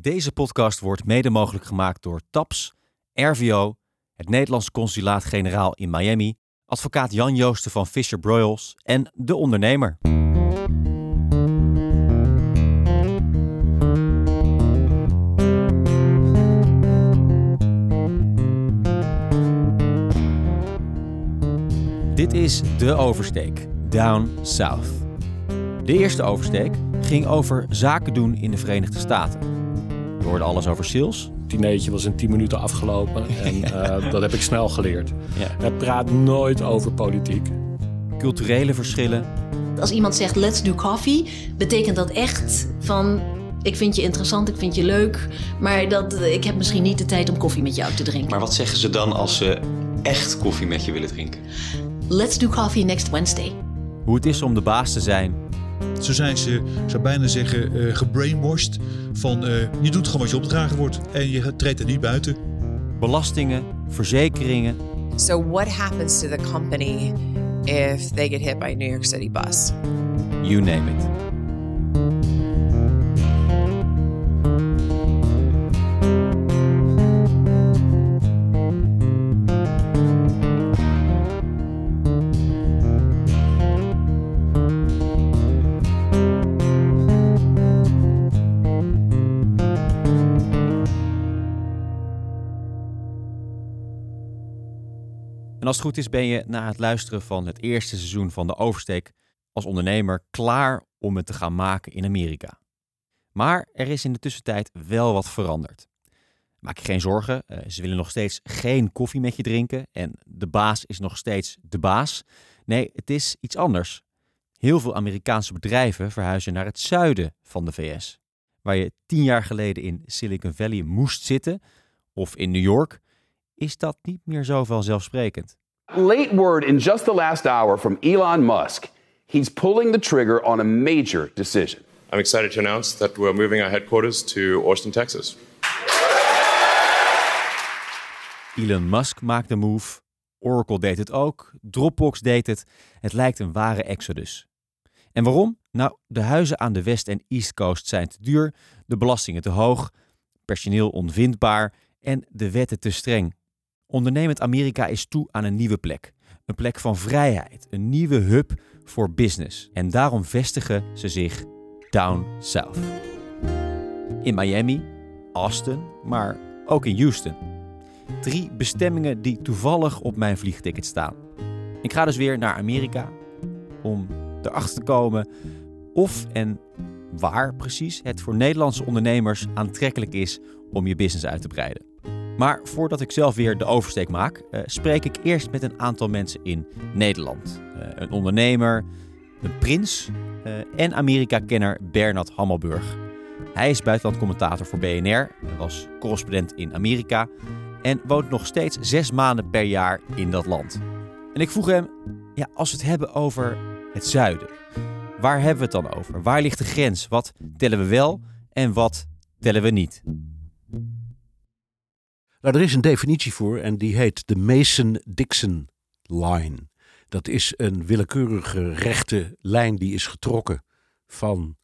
Deze podcast wordt mede mogelijk gemaakt door TAPS, RVO, het Nederlandse Consulaat-Generaal in Miami, advocaat Jan Joosten van Fisher Broyles en De Ondernemer. Dit is De Oversteek, Down South. De eerste oversteek ging over zaken doen in de Verenigde Staten. Hoorde alles over sales. dinertje was in 10 minuten afgelopen. En eh, dat heb ik snel geleerd. Ja. Praat nooit over politiek. culturele verschillen, Als iemand zegt let's do coffee, betekent dat echt van ik vind je interessant, ik vind je leuk, maar dat, eh, ik heb misschien niet de tijd om koffie met jou te drinken. Maar wat zeggen ze dan als ze echt koffie met je willen drinken? Let's do coffee next Wednesday. hoe het is om de baas te zijn, Zo zijn ze, zou bijna zeggen, eh gebrainwashed. Van eh, je doet gewoon wat je opgedragen wordt en je treedt er niet buiten. belastingen, verzekeringen, So, what happens to the company if they get hit by a New York City bus? you name it. En als het goed is ben je na het luisteren van het eerste seizoen van de Oversteek als ondernemer klaar om het te gaan maken in Amerika. Maar er is in de tussentijd wel wat veranderd. Maak je geen zorgen, eh, ze willen nog steeds geen koffie met je drinken en de baas is nog steeds de baas. Nee, het is iets anders. Heel veel Amerikaanse bedrijven verhuizen naar het zuiden van de VS. Waar je tien jaar geleden in Silicon Valley moest zitten, of in New York, is dat niet meer zo vanzelfsprekend. Late word in just the last hour from Elon Musk. He's pulling the trigger on a major decision. I'm excited to announce that we're moving our headquarters to Austin, Texas. Elon Musk maakt de move, Oracle deed het ook, Dropbox deed het. Het lijkt een ware exodus. En waarom? Nou, de huizen aan de West- en East Coast zijn te duur, de belastingen te hoog, personeel onvindbaar en de wetten te streng. Ondernemend Amerika is toe aan een nieuwe plek. Een plek van vrijheid, een nieuwe hub voor business. En daarom vestigen ze zich down south. In Miami, Austin, maar ook in Houston. Drie bestemmingen die toevallig op mijn vliegticket staan. Ik ga dus weer naar Amerika om erachter te komen of en waar precies het voor Nederlandse ondernemers aantrekkelijk is om je business uit te breiden. Maar voordat ik zelf weer de oversteek maak, eh, spreek ik eerst met een aantal mensen in Nederland. Eh, een ondernemer, een prins eh, en Amerika-kenner Bernard Hammelburg. Hij is buitenlandcommentator voor BNR, was correspondent in Amerika en woont nog steeds zes maanden per jaar in dat land. En ik vroeg hem, ja, als we het hebben over het zuiden, waar hebben we het dan over? Waar ligt de grens? Wat tellen we wel en wat tellen we niet? Nou, er is een definitie voor en die heet de Mason-Dixon line. Dat is een willekeurige rechte lijn die is getrokken van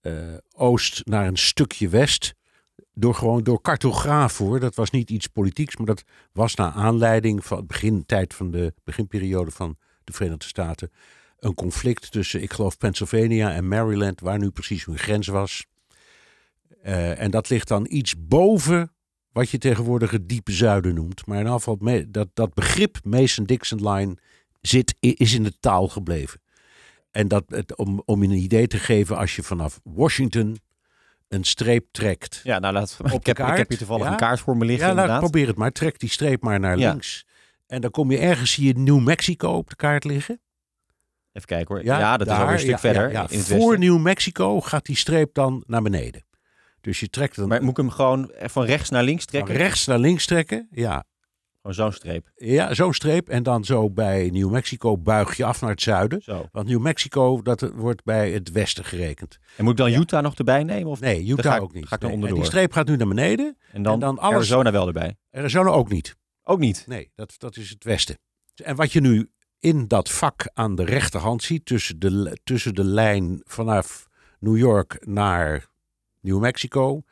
eh, oost naar een stukje west. Door gewoon door cartografen hoor. Dat was niet iets politieks, maar dat was naar aanleiding van het begintijd van de beginperiode van de Verenigde Staten. Een conflict tussen, ik geloof, Pennsylvania en Maryland, waar nu precies hun grens was. Eh, en dat ligt dan iets boven wat je tegenwoordig het diepe zuiden noemt. Maar in me- dat, dat begrip Mason-Dixon line zit, is in de taal gebleven. En dat, het, om, om je een idee te geven, als je vanaf Washington een streep trekt. Ja, nou, laat, Op ik, de heb, ik kaart? heb hier toevallig Ja? een kaart voor me liggen, ja, nou, inderdaad. probeer het maar. Trek die streep maar naar Ja. links. En dan kom je ergens, zie je New Mexico op de kaart liggen. Even kijken hoor. Ja, dat is alweer een stuk verder Voor. New Mexico gaat die streep dan naar beneden. Dus je trekt dan Maar moet ik hem gewoon van rechts naar links van trekken? rechts naar links trekken. Ja, Gewoon zo'n streep. ja zo'n streep. En dan zo bij New Mexico buig je af naar het zuiden. Zo. Want New Mexico, dat wordt bij het westen gerekend. En moet ik dan Utah nog erbij nemen? Of Nee, Utah Dan ga ik- ook niet. ga ik. En die streep gaat nu naar beneden. En dan, en dan alles- Arizona wel erbij. Arizona ook niet. Ook niet. Nee, dat, dat is het westen. En wat je nu in dat vak aan de rechterhand ziet, tussen de, tussen de lijn vanaf New York naar New Mexico,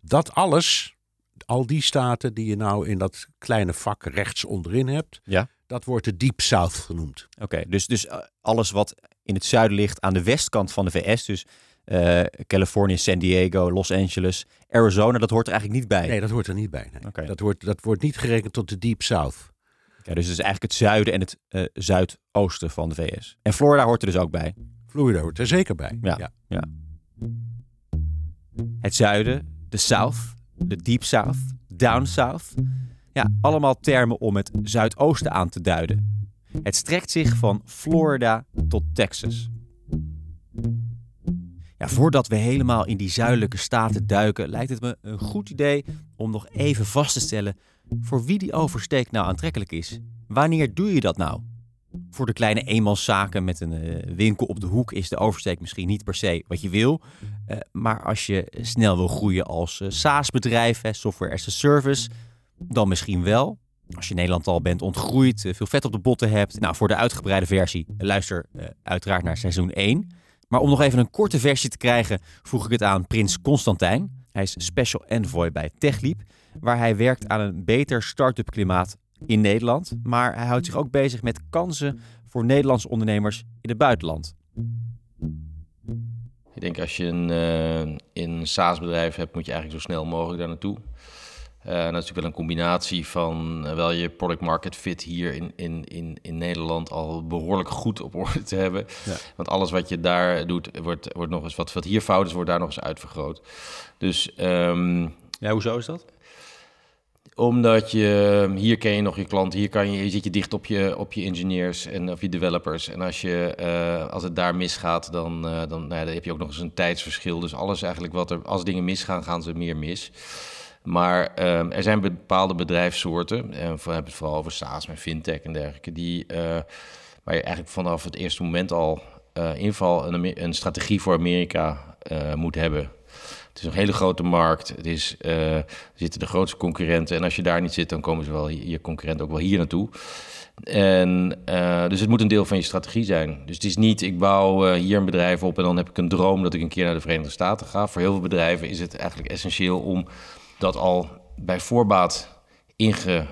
Dat alles, al die staten die je nou in dat kleine vak rechts onderin hebt, Ja. dat wordt de Deep South genoemd. Oké, dus, dus eh, alles wat in het zuiden ligt aan de westkant van de VS, dus eh, Californië, San Diego, Los Angeles, Arizona, dat hoort er eigenlijk niet bij. Nee, dat hoort er niet bij. nee. Dat, wordt, dat wordt niet gerekend tot de Deep South. Ja, dus het is eigenlijk het zuiden en het eh, zuidoosten van de VS. En Florida hoort er dus ook bij. Florida hoort er zeker bij. Ja. Ja. Het zuiden, de South, de Deep South, Down South. Ja, allemaal termen om het zuidoosten aan te duiden. Het strekt zich van Florida tot Texas. Ja, voordat we helemaal in die zuidelijke staten duiken, lijkt het me een goed idee om nog even vast te stellen voor wie die oversteek nou aantrekkelijk is. Wanneer doe je dat nou? Voor de kleine eenmanszaken met een eh, winkel op de hoek is de oversteek misschien niet per se wat je wil. Eh, maar als je snel wil groeien als eh, SaaS-bedrijf, software as a service, dan misschien wel. Als je Nederland al bent ontgroeid, veel vet op de botten hebt. Nou, voor de uitgebreide versie luister uiteraard naar seizoen 1. Maar om nog even een korte versie te krijgen, vroeg ik het aan Prins Constantijn. Hij is special envoy bij TechLeap, waar hij werkt aan een beter start-up klimaat in Nederland. Maar hij houdt zich ook bezig met kansen voor Nederlandse ondernemers in het buitenland. Ik denk als je een, uh, een SaaS-bedrijf hebt, moet je eigenlijk zo snel mogelijk daar naartoe. Uh, dat is natuurlijk wel een combinatie van uh, wel je product market fit hier in, in, in, in Nederland al behoorlijk goed op orde te hebben. Ja. Want alles wat je daar doet, wordt, wordt nog eens wat, wat hier fout is, wordt daar nog eens uitvergroot. Dus um, ja, hoezo is dat? Omdat je hier ken je nog je klant, hier kan je, je zit je dicht op je, op je engineers en op je developers. En als, je, uh, als het daar misgaat, dan, uh, dan, nou ja, dan heb je ook nog eens een tijdsverschil. Dus alles eigenlijk wat er, als dingen misgaan, gaan ze meer mis. Maar um, er zijn bepaalde bedrijfssoorten, en we hebben het vooral over SaaS en fintech en dergelijke, die, waar je eigenlijk vanaf het eerste moment al inval een, een, strategie voor Amerika moet hebben. Het is een hele grote markt, het is, er zitten de grootste concurrenten en als je daar niet zit, dan komen ze wel, je concurrenten ook wel hier naartoe. En uh, dus het moet een deel van je strategie zijn. Dus het is niet, ik bouw uh, hier een bedrijf op en dan heb ik een droom dat ik een keer naar de Verenigde Staten ga. Voor heel veel bedrijven is het eigenlijk essentieel om dat al bij voorbaat inge,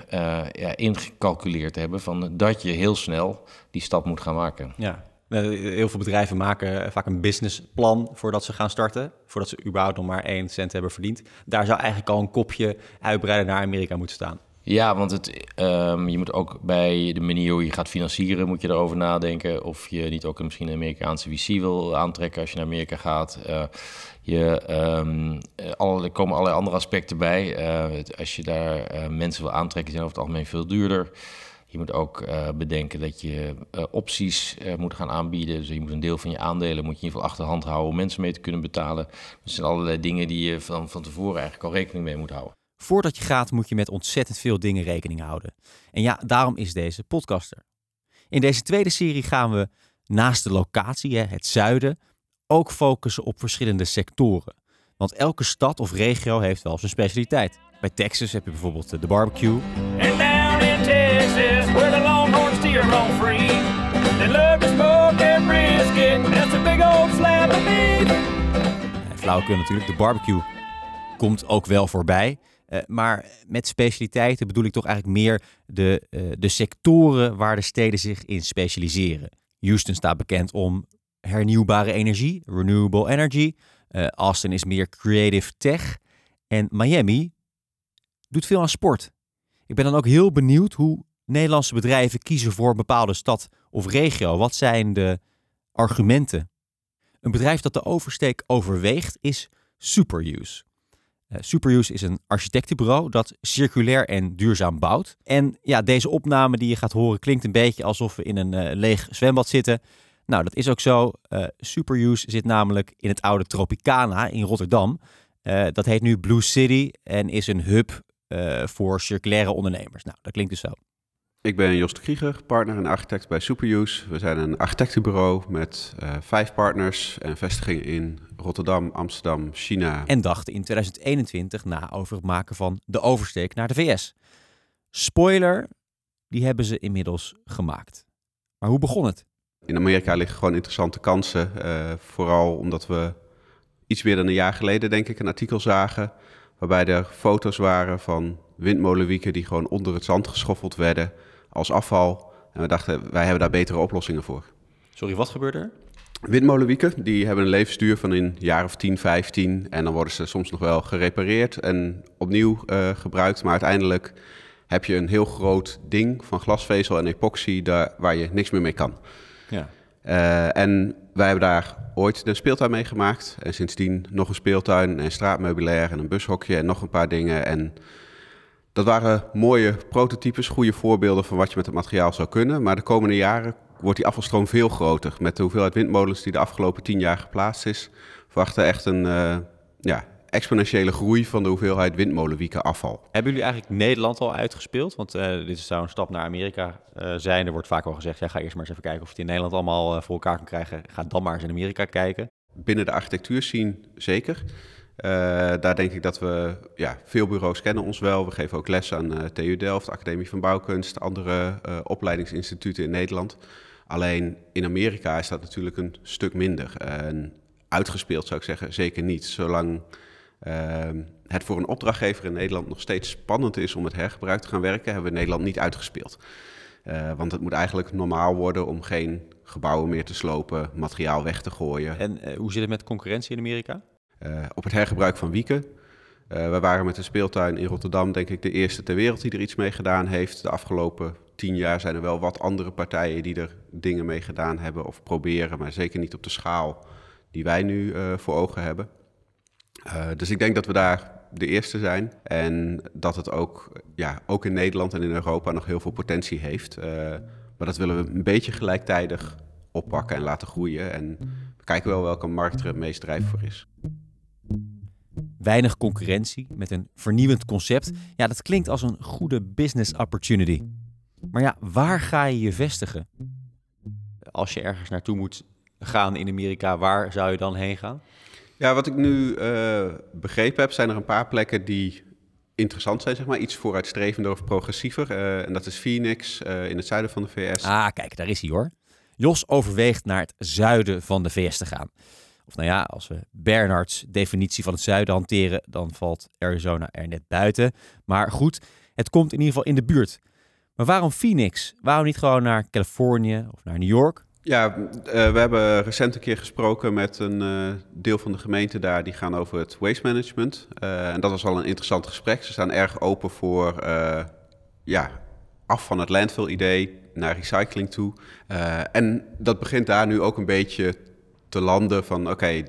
ja, ingecalculeerd te hebben van dat je heel snel die stap moet gaan maken. Ja. Heel veel bedrijven maken vaak een businessplan voordat ze gaan starten. Voordat ze überhaupt nog maar één cent hebben verdiend. Daar zou eigenlijk al een kopje uitbreiden naar Amerika moeten staan. Ja, want het, um, je moet ook bij de manier hoe je gaat financieren, moet je erover nadenken. Of je niet ook misschien een Amerikaanse VC wil aantrekken als je naar Amerika gaat. Uh, je, um, alle, er komen allerlei andere aspecten bij. Als je daar mensen wil aantrekken, zijn over het algemeen veel duurder. Je moet ook bedenken dat je opties moet gaan aanbieden. Dus je moet een deel van je aandelen moet je in ieder geval achter de hand houden om mensen mee te kunnen betalen. Dus zijn allerlei dingen die je van, van tevoren eigenlijk al rekening mee moet houden. Voordat je gaat moet je met ontzettend veel dingen rekening houden. En ja, daarom is deze podcaster. In deze tweede serie gaan we naast de locatie, het zuiden, ook focussen op verschillende sectoren. Want elke stad of regio heeft wel zijn specialiteit. Bij Texas heb je bijvoorbeeld de barbecue. Flauwekul natuurlijk, de barbecue komt ook wel voorbij. Uh, maar met specialiteiten bedoel ik toch eigenlijk meer de, uh, de sectoren waar de steden zich in specialiseren. Houston staat bekend om hernieuwbare energie, renewable energy. Uh, Austin is meer creative tech. En Miami doet veel aan sport. Ik ben dan ook heel benieuwd hoe Nederlandse bedrijven kiezen voor een bepaalde stad of regio. Wat zijn de argumenten? Een bedrijf dat de oversteek overweegt is Superuse. Uh, Superuse is een architectenbureau dat circulair en duurzaam bouwt. En ja, deze opname die je gaat horen klinkt een beetje alsof we in een uh, leeg zwembad zitten. Nou, dat is ook zo. Uh, Superuse zit namelijk in het oude Tropicana in Rotterdam. dat heet nu Blue City en is een hub voor circulaire ondernemers. Nou, dat klinkt dus zo. Ik ben Jos de Krieger, partner en architect bij Superuse. We zijn een architectenbureau met uh, vijf partners en vestigingen in Rotterdam, Amsterdam, China. En dachten in 2021 na over het maken van de oversteek naar de VS. Spoiler, die hebben ze inmiddels gemaakt. Maar hoe begon het? In Amerika liggen gewoon interessante kansen. Uh, vooral omdat we iets meer dan een jaar geleden, denk ik, een artikel zagen Waarbij er foto's waren van windmolenwieken die gewoon onder het zand geschoffeld werden als afval. En we dachten, wij hebben daar betere oplossingen voor. Sorry, wat gebeurde er? Windmolenwieken die hebben een levensduur van een jaar of 10, 15. En dan worden ze soms nog wel gerepareerd en opnieuw uh, gebruikt. Maar uiteindelijk heb je een heel groot ding van glasvezel en epoxy daar, waar je niks meer mee kan. Ja. Uh, en wij hebben daar ooit een speeltuin mee gemaakt. En sindsdien nog een speeltuin en straatmeubilair en een bushokje en nog een paar dingen. En dat waren mooie prototypes, goede voorbeelden van wat je met het materiaal zou kunnen. Maar de komende jaren wordt die afvalstroom veel groter. Met de hoeveelheid windmolens die de afgelopen tien jaar geplaatst is, verwachten echt een uh, ja, exponentiële groei van de hoeveelheid windmolenwieken afval. Hebben jullie eigenlijk Nederland al uitgespeeld? Want uh, dit zou een stap naar Amerika uh, zijn. Er wordt vaak al gezegd, ja, ga eerst maar eens even kijken of je het in Nederland allemaal voor elkaar kan krijgen. Ga dan maar eens in Amerika kijken. Binnen de architectuur zien zeker. Uh, daar denk ik dat we, ja, veel bureaus kennen ons wel. We geven ook les aan uh, TU Delft, Academie van Bouwkunst, andere uh, opleidingsinstituten in Nederland. Alleen in Amerika is dat natuurlijk een stuk minder. En uitgespeeld zou ik zeggen, zeker niet. Zolang ehm, het voor een opdrachtgever in Nederland nog steeds spannend is om het hergebruik te gaan werken, hebben we Nederland niet uitgespeeld. want het moet eigenlijk normaal worden om geen gebouwen meer te slopen, materiaal weg te gooien. En hoe zit het met concurrentie in Amerika? Uh, op het hergebruik van wieken. Uh, we waren met de speeltuin in Rotterdam, denk ik, de eerste ter wereld die er iets mee gedaan heeft. De afgelopen tien jaar zijn er wel wat andere partijen die er dingen mee gedaan hebben of proberen, maar zeker niet op de schaal die wij nu uh, voor ogen hebben. dus ik denk dat we daar de eerste zijn en dat het ook, ja, ook in Nederland en in Europa nog heel veel potentie heeft. maar dat willen we een beetje gelijktijdig oppakken en laten groeien. En we kijken wel welke markt er het meest drijf voor is weinig concurrentie met een vernieuwend concept. Ja, dat klinkt als een goede business opportunity. Maar ja, waar ga je je vestigen? Als je ergens naartoe moet gaan in Amerika, waar zou je dan heen gaan? Ja, wat ik nu uh, begrepen heb, zijn er een paar plekken die interessant zijn, zeg maar. Iets vooruitstrevender of progressiever. Uh, en dat is Phoenix uh, in het zuiden van de VS. Ah, kijk, daar is hij hoor. Jos overweegt naar het zuiden van de VS te gaan. Of nou ja, als we Bernards definitie van het zuiden hanteren, dan valt Arizona er net buiten. Maar goed, het komt in ieder geval in de buurt. Maar waarom Phoenix? Waarom niet gewoon naar Californië of naar New York? Ja, uh, we hebben recent een keer gesproken met een uh, deel van de gemeente daar. Die gaan over het waste management. Uh, en dat was al een interessant gesprek. Ze staan erg open voor ja, af van het landfill-idee naar recycling toe. en dat begint daar nu ook een beetje te landen van oké,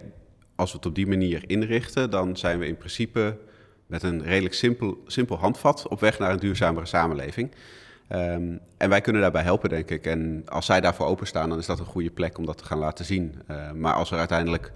als we het op die manier inrichten, dan zijn we in principe met een redelijk simpel, simpel handvat op weg naar een duurzamere samenleving. Um, en wij kunnen daarbij helpen, denk ik. En als zij daarvoor openstaan, dan is dat een goede plek om dat te gaan laten zien. Uh, maar als er uiteindelijk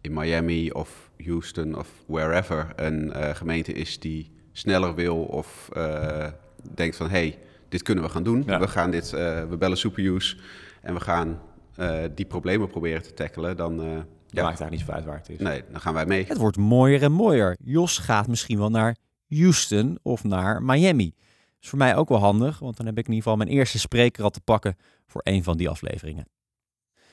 in Miami of Houston of wherever een uh, gemeente is die sneller wil of uh, denkt van hé, hey, dit kunnen we gaan doen. Ja. We gaan dit, we bellen Superuse en we gaan uh, die problemen proberen te tackelen, dan... Uh, ja. Maakt daar niet zo uit waar het is. Nee, dan gaan wij mee. Het wordt mooier en mooier. Jos gaat misschien wel naar Houston of naar Miami. Dat is voor mij ook wel handig, want dan heb ik in ieder geval mijn eerste spreker al te pakken voor een van die afleveringen.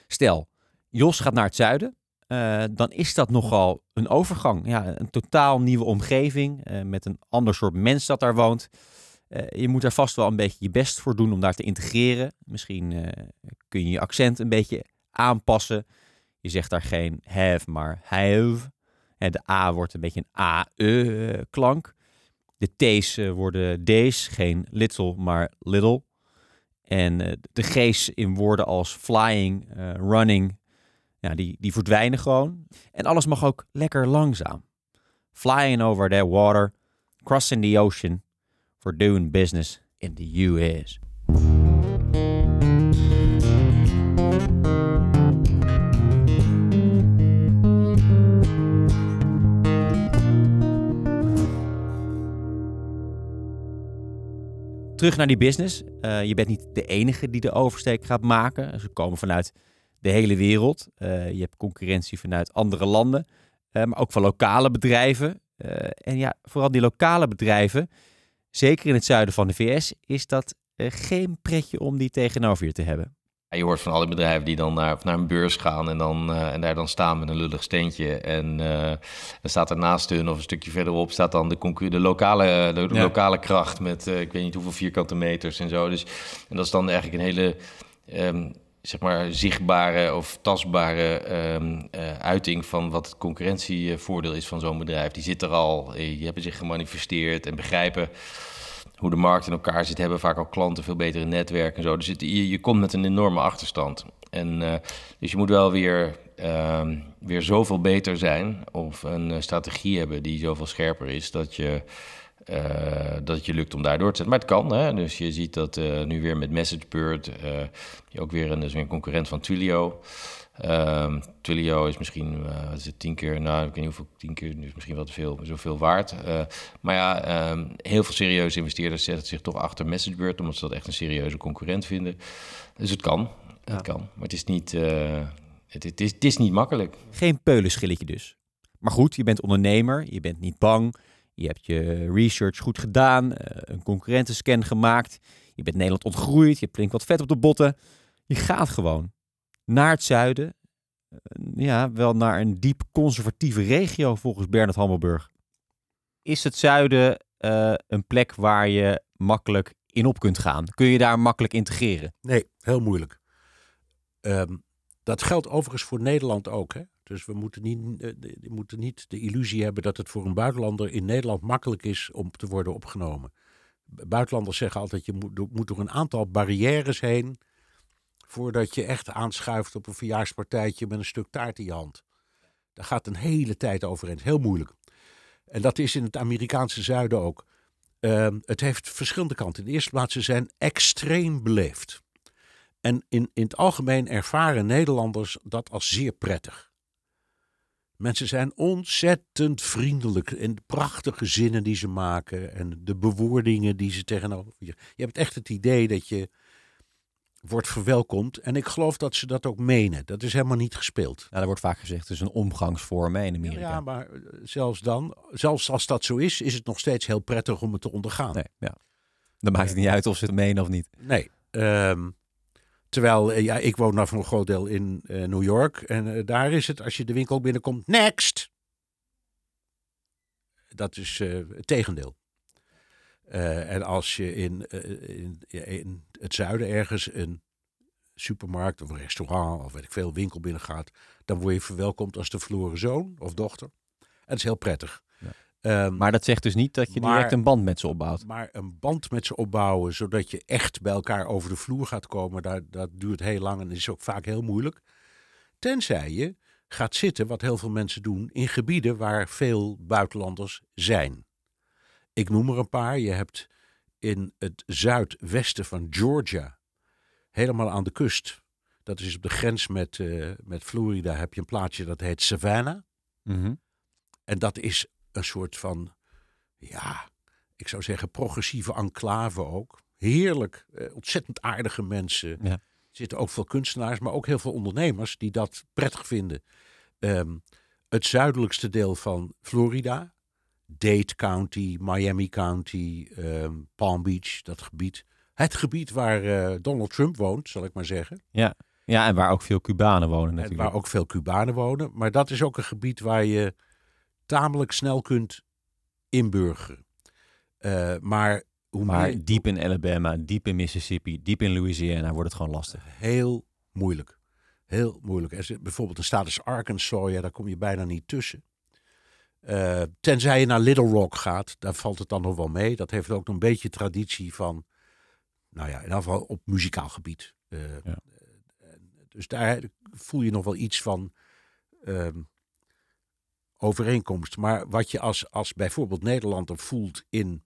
Stel, Jos gaat naar het zuiden, uh, dan is dat nogal een overgang. Ja, een totaal nieuwe omgeving uh, met een ander soort mens dat daar woont. Uh, je moet er vast wel een beetje je best voor doen om daar te integreren. Misschien uh, kun je je accent een beetje aanpassen. Je zegt daar geen have, maar have. En de A wordt een beetje een A-E-klank. De T's worden D's, geen little, maar little. En de G's in woorden als flying, running, ja, die, die verdwijnen gewoon. En alles mag ook lekker langzaam. Flying over the water, crossing the ocean for doing business in the US. Terug naar die business. Uh, je bent niet de enige die de oversteek gaat maken. Ze komen vanuit de hele wereld. Uh, je hebt concurrentie vanuit andere landen, uh, maar ook van lokale bedrijven. en ja, vooral die lokale bedrijven, zeker in het zuiden van de VS, is dat uh, geen pretje om die tegenover je te hebben. Ja, je hoort van al die bedrijven die dan naar, naar een beurs gaan en, dan, eh, en daar dan staan met een lullig steentje. En eh, dan staat er naast hun of een stukje verderop staat dan de, de, lokale, de, de Ja. lokale kracht met eh, ik weet niet hoeveel vierkante meters en zo. Dus, en dat is dan eigenlijk een hele ehm, zeg maar zichtbare of tastbare ehm, eh, uiting van wat het concurrentievoordeel is van zo'n bedrijf. Die zit er al, eh, die hebben zich gemanifesteerd en begrijpen hoe de markt in elkaar zit, hebben vaak al klanten veel betere netwerken en zo. Dus je, je komt met een enorme achterstand. En, eh, dus je moet wel weer, ehm, weer zoveel beter zijn of een strategie hebben die zoveel scherper is dat je, eh, dat het je lukt om daar door te zetten. Maar het kan, hè? dus je ziet dat eh, nu weer met MessageBird, eh, die ook weer een, dus weer een concurrent van Twilio. Ehm, Twilio is misschien eh, wat is het, tien keer, nou ik weet niet hoeveel, tien keer, dus misschien wel te veel, zoveel waard. Eh, maar ja, ehm, heel veel serieuze investeerders zetten zich toch achter MessageBird, omdat ze dat echt een serieuze concurrent vinden. Dus het kan, het kan. Maar het is niet, eh, het, het is, het is niet makkelijk. Geen peulenschilletje dus. Maar goed, je bent ondernemer, je bent niet bang. Je hebt je research goed gedaan, eh, een concurrentenscan gemaakt. Je bent Nederland ontgroeid, je flink wat vet op de botten. Je gaat gewoon naar het zuiden. Eh, Ja, wel naar een diep conservatieve regio volgens Bernard Hammelburg. Is het zuiden eh, een plek waar je makkelijk in op kunt gaan? Kun je daar makkelijk integreren? Nee, heel moeilijk. Ehm, dat geldt overigens voor Nederland ook. Hè? Dus we moeten niet, eh, niet de illusie hebben dat het voor een buitenlander in Nederland makkelijk is om te worden opgenomen. Bu- Buitenlanders zeggen altijd, je moet, moet door een aantal barrières heen voordat je echt aanschuift op een verjaarspartijtje met een stuk taart in je hand. Daar gaat een hele tijd overheen. Heel moeilijk. En dat is in het Amerikaanse zuiden ook. Ehm, het heeft verschillende kanten. In de eerste plaats, ze zijn extreem beleefd. En in, in het algemeen ervaren Nederlanders dat als zeer prettig. Mensen zijn ontzettend vriendelijk en de prachtige zinnen die ze maken en de bewoordingen die ze tegenover je. Je hebt echt het idee dat je wordt verwelkomd en ik geloof dat ze dat ook menen. Dat is helemaal niet gespeeld. Ja, er wordt vaak gezegd, het is een omgangsvorm hè, in Amerika. Ja, maar eh, zelfs dan, zelfs als dat zo is, is het nog steeds heel prettig om het te ondergaan. Nee, ja. Dan maakt het niet uit of ze het menen of niet. Nee. ehm, terwijl, eh, ja, ik woon nou voor een groot deel in eh, New York. En eh, daar is het, als je de winkel binnenkomt, next! Dat is het tegendeel. En als je in, in, in het zuiden ergens een supermarkt of een restaurant of weet ik veel winkel binnengaat, dan word je verwelkomd als de verloren zoon of dochter. En dat is heel prettig. Ehm, Maar dat zegt dus niet dat je maar- direct een band met ze opbouwt. maar een band met ze opbouwen, zodat je echt bij elkaar over de vloer gaat komen, daar, dat duurt heel lang en is ook vaak heel moeilijk. Tenzij je gaat zitten, wat heel veel mensen doen, in gebieden waar veel buitenlanders zijn. Ik noem er een paar. Je hebt in het zuidwesten van Georgia, helemaal aan de kust, dat is op de grens met, eh, met Florida, heb je een plaatsje dat heet Savannah. Mhm. En dat is een soort van, ja, ik zou zeggen progressieve enclave ook. Heerlijk, eh, ontzettend aardige mensen. Ja. Er zitten ook veel kunstenaars, maar ook heel veel ondernemers die dat prettig vinden. Ehm, het zuidelijkste deel van Florida, Dade County, Miami County, ehm, Palm Beach, dat gebied. Het gebied waar eh, Donald Trump woont, zal ik maar zeggen. Ja. ja, en waar ook veel Cubanen wonen En natuurlijk. waar ook veel Cubanen wonen. Maar dat is ook een gebied waar je tamelijk snel kunt inburgeren. Eh, maar hoe Maar meer, diep in Alabama, diep in Mississippi, diep in Louisiana wordt het gewoon lastig. heel moeilijk. Heel moeilijk. Er bijvoorbeeld een staat als Arkansas, ja, daar kom je bijna niet tussen. Eh, tenzij je naar Little Rock gaat, daar valt het dan nog wel mee. Dat heeft ook nog een beetje traditie van, nou ja, in ieder geval op muzikaal gebied. Eh, Ja. Dus daar voel je nog wel iets van ehm, overeenkomst. Maar wat je als, als bijvoorbeeld Nederlander voelt in,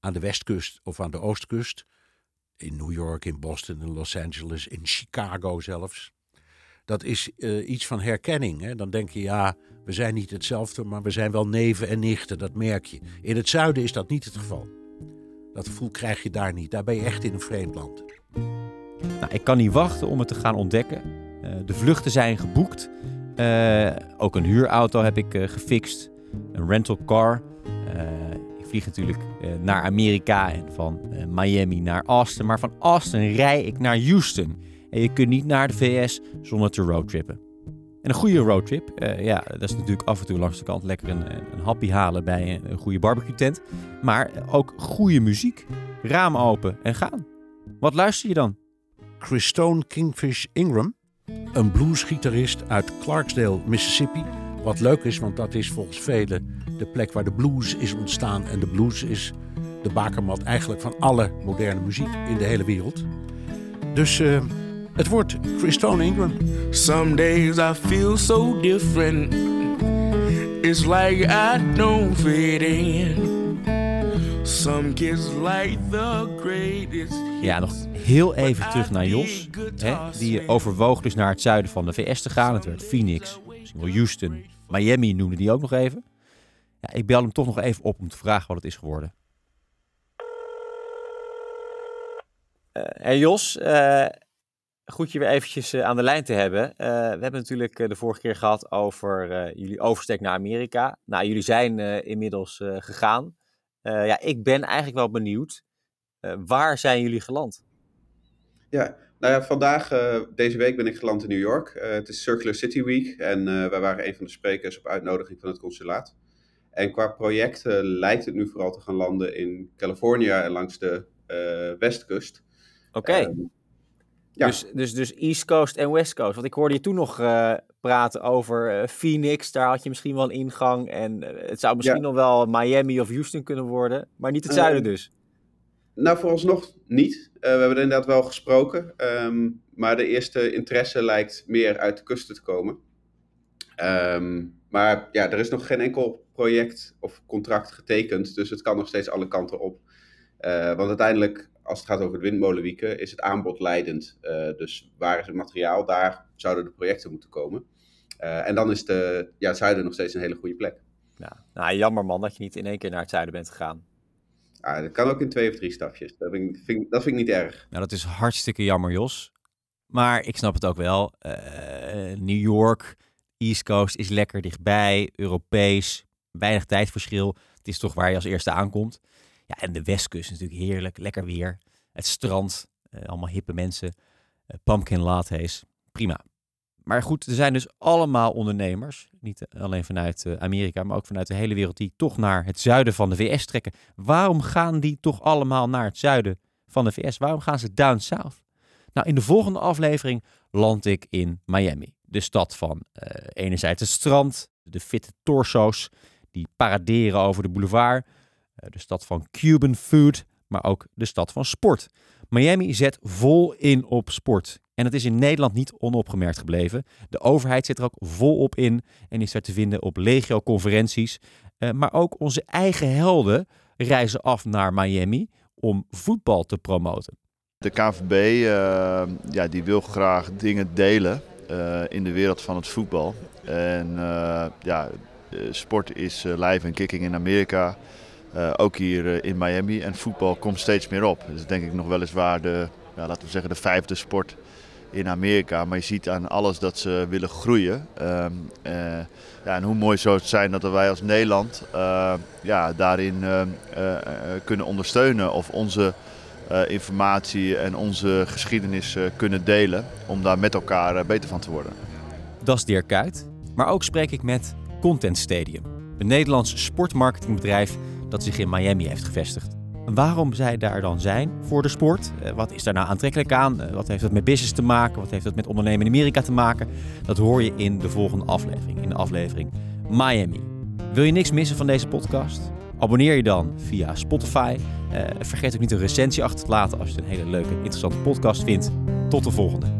aan de westkust of aan de oostkust, in New York, in Boston, in Los Angeles, in Chicago zelfs. Dat is eh, iets van herkenning. Hè? Dan denk je, ja, we zijn niet hetzelfde, maar we zijn wel neven en nichten, dat merk je. In het zuiden is dat niet het geval. Dat gevoel krijg je daar niet. Daar ben je echt in een vreemd land. Nou, ik kan niet wachten om het te gaan ontdekken. Eh, de vluchten zijn geboekt. Eh, ook een huurauto heb ik eh, gefixt. Een rental car. Eh, ik vlieg natuurlijk naar Amerika en van Miami naar Austin. Maar van Austin rij ik naar Houston. En je kunt niet naar de VS zonder te roadtrippen. En een goede roadtrip, uh, ja, dat is natuurlijk af en toe langs de kant lekker een, een happy halen bij een, een goede barbecue tent. Maar ook goede muziek. Raam open en gaan. Wat luister je dan? Christone Kingfish Ingram, een bluesgitarist uit Clarksdale, Mississippi. Wat leuk is, want dat is volgens velen de plek waar de blues is ontstaan. En de blues is de bakermat eigenlijk van alle moderne muziek in de hele wereld. Dus uh, het wordt Christone Ingram. Some days I feel so different. It's like I don't fit in. Some kids like the greatest. Ja, nog heel even terug naar Jos. Hè, die overwoog dus naar het zuiden van de VS te gaan. Het werd Phoenix, misschien wel Houston, Miami noemde die ook nog even. Ja, ik bel hem toch nog even op om te vragen wat het is geworden. Uh, hey Jos, uh, goed je weer eventjes uh, aan de lijn te hebben. we hebben natuurlijk de vorige keer gehad over jullie overstek naar Amerika. Nou, jullie zijn inmiddels gegaan. Ja, ik ben eigenlijk wel benieuwd. waar zijn jullie geland? Ja, nou ja, vandaag, deze week ben ik geland in New York. het is Circular City Week en wij waren een van de sprekers op uitnodiging van het consulaat. En qua projecten lijkt het nu vooral te gaan landen in Californië en langs de westkust. Oké. Okay. Ja. dus, dus, dus East Coast en West Coast. Want ik hoorde je toen nog uh, praten over uh, Phoenix. Daar had je misschien wel een ingang. En uh, het zou misschien ja. nog wel Miami of Houston kunnen worden. Maar niet het zuiden dus. Nou, vooralsnog niet. we hebben er inderdaad wel gesproken. Um, maar de eerste interesse lijkt meer uit de kusten te komen. Um, maar ja, er is nog geen enkel project of contract getekend. Dus het kan nog steeds alle kanten op. want uiteindelijk als het gaat over het windmolenwieken, is het aanbod leidend. Uh, dus waar is het materiaal, daar zouden de projecten moeten komen. Uh, en dan is de, ja, het zuiden nog steeds een hele goede plek. Ja, nou, jammer man dat je niet in één keer naar het zuiden bent gegaan. Ja, dat kan ook in twee of drie stapjes. Dat vind, ik, vind, dat vind ik niet erg. Nou, dat is hartstikke jammer, Jos. Maar ik snap het ook wel. Uh, New York, East Coast is lekker dichtbij, Europees, weinig tijdverschil. Het is toch waar je als eerste aankomt. En de westkust is natuurlijk heerlijk, lekker weer. Het strand, eh, allemaal hippe mensen. Uh, pumpkin lattes, prima. Maar goed, er zijn dus allemaal ondernemers, niet alleen vanuit uh, Amerika, maar ook vanuit de hele wereld, die toch naar het zuiden van de VS trekken. Waarom gaan die toch allemaal naar het zuiden van de VS? Waarom gaan ze down south? Nou, in de volgende aflevering land ik in Miami. De stad van enerzijds het strand, de fitte torso's die paraderen over de boulevard eh, de stad van Cuban food, maar ook de stad van sport. Miami zet vol in op sport. En het is in Nederland niet onopgemerkt gebleven. De overheid zit er ook volop in en is er te vinden op legio-conferenties. Uh, maar ook onze eigen helden reizen af naar Miami om voetbal te promoten. De KVB uh, ja, die wil graag dingen delen in de wereld van het voetbal. En ja, sport is live en kicking in Amerika. Uh, ook hier uh, in Miami. En voetbal komt steeds meer op. Dat is denk ik nog weliswaar de, ja, laten we zeggen, de vijfde sport in Amerika. Maar je ziet aan alles dat ze willen groeien. Um, uh, ja, en hoe mooi zou het zijn dat wij als Nederland ja, daarin kunnen ondersteunen. Of onze informatie en onze geschiedenis kunnen delen. Om daar met elkaar beter van te worden. Dat is Dirk Kuyt. Maar ook spreek ik met Content Stadium. Een Nederlands sportmarketingbedrijf dat zich in Miami heeft gevestigd. Waarom zij daar dan zijn voor de sport? Eh, wat is daar nou aantrekkelijk aan? Eh, wat heeft dat met business te maken? Wat heeft dat met ondernemen in Amerika te maken? Dat hoor je in de volgende aflevering, in de aflevering Miami. Wil je niks missen van deze podcast? Abonneer je dan via Spotify. Uh, vergeet ook niet een recensie achter te laten als je het een hele leuke, interessante podcast vindt. Tot de volgende.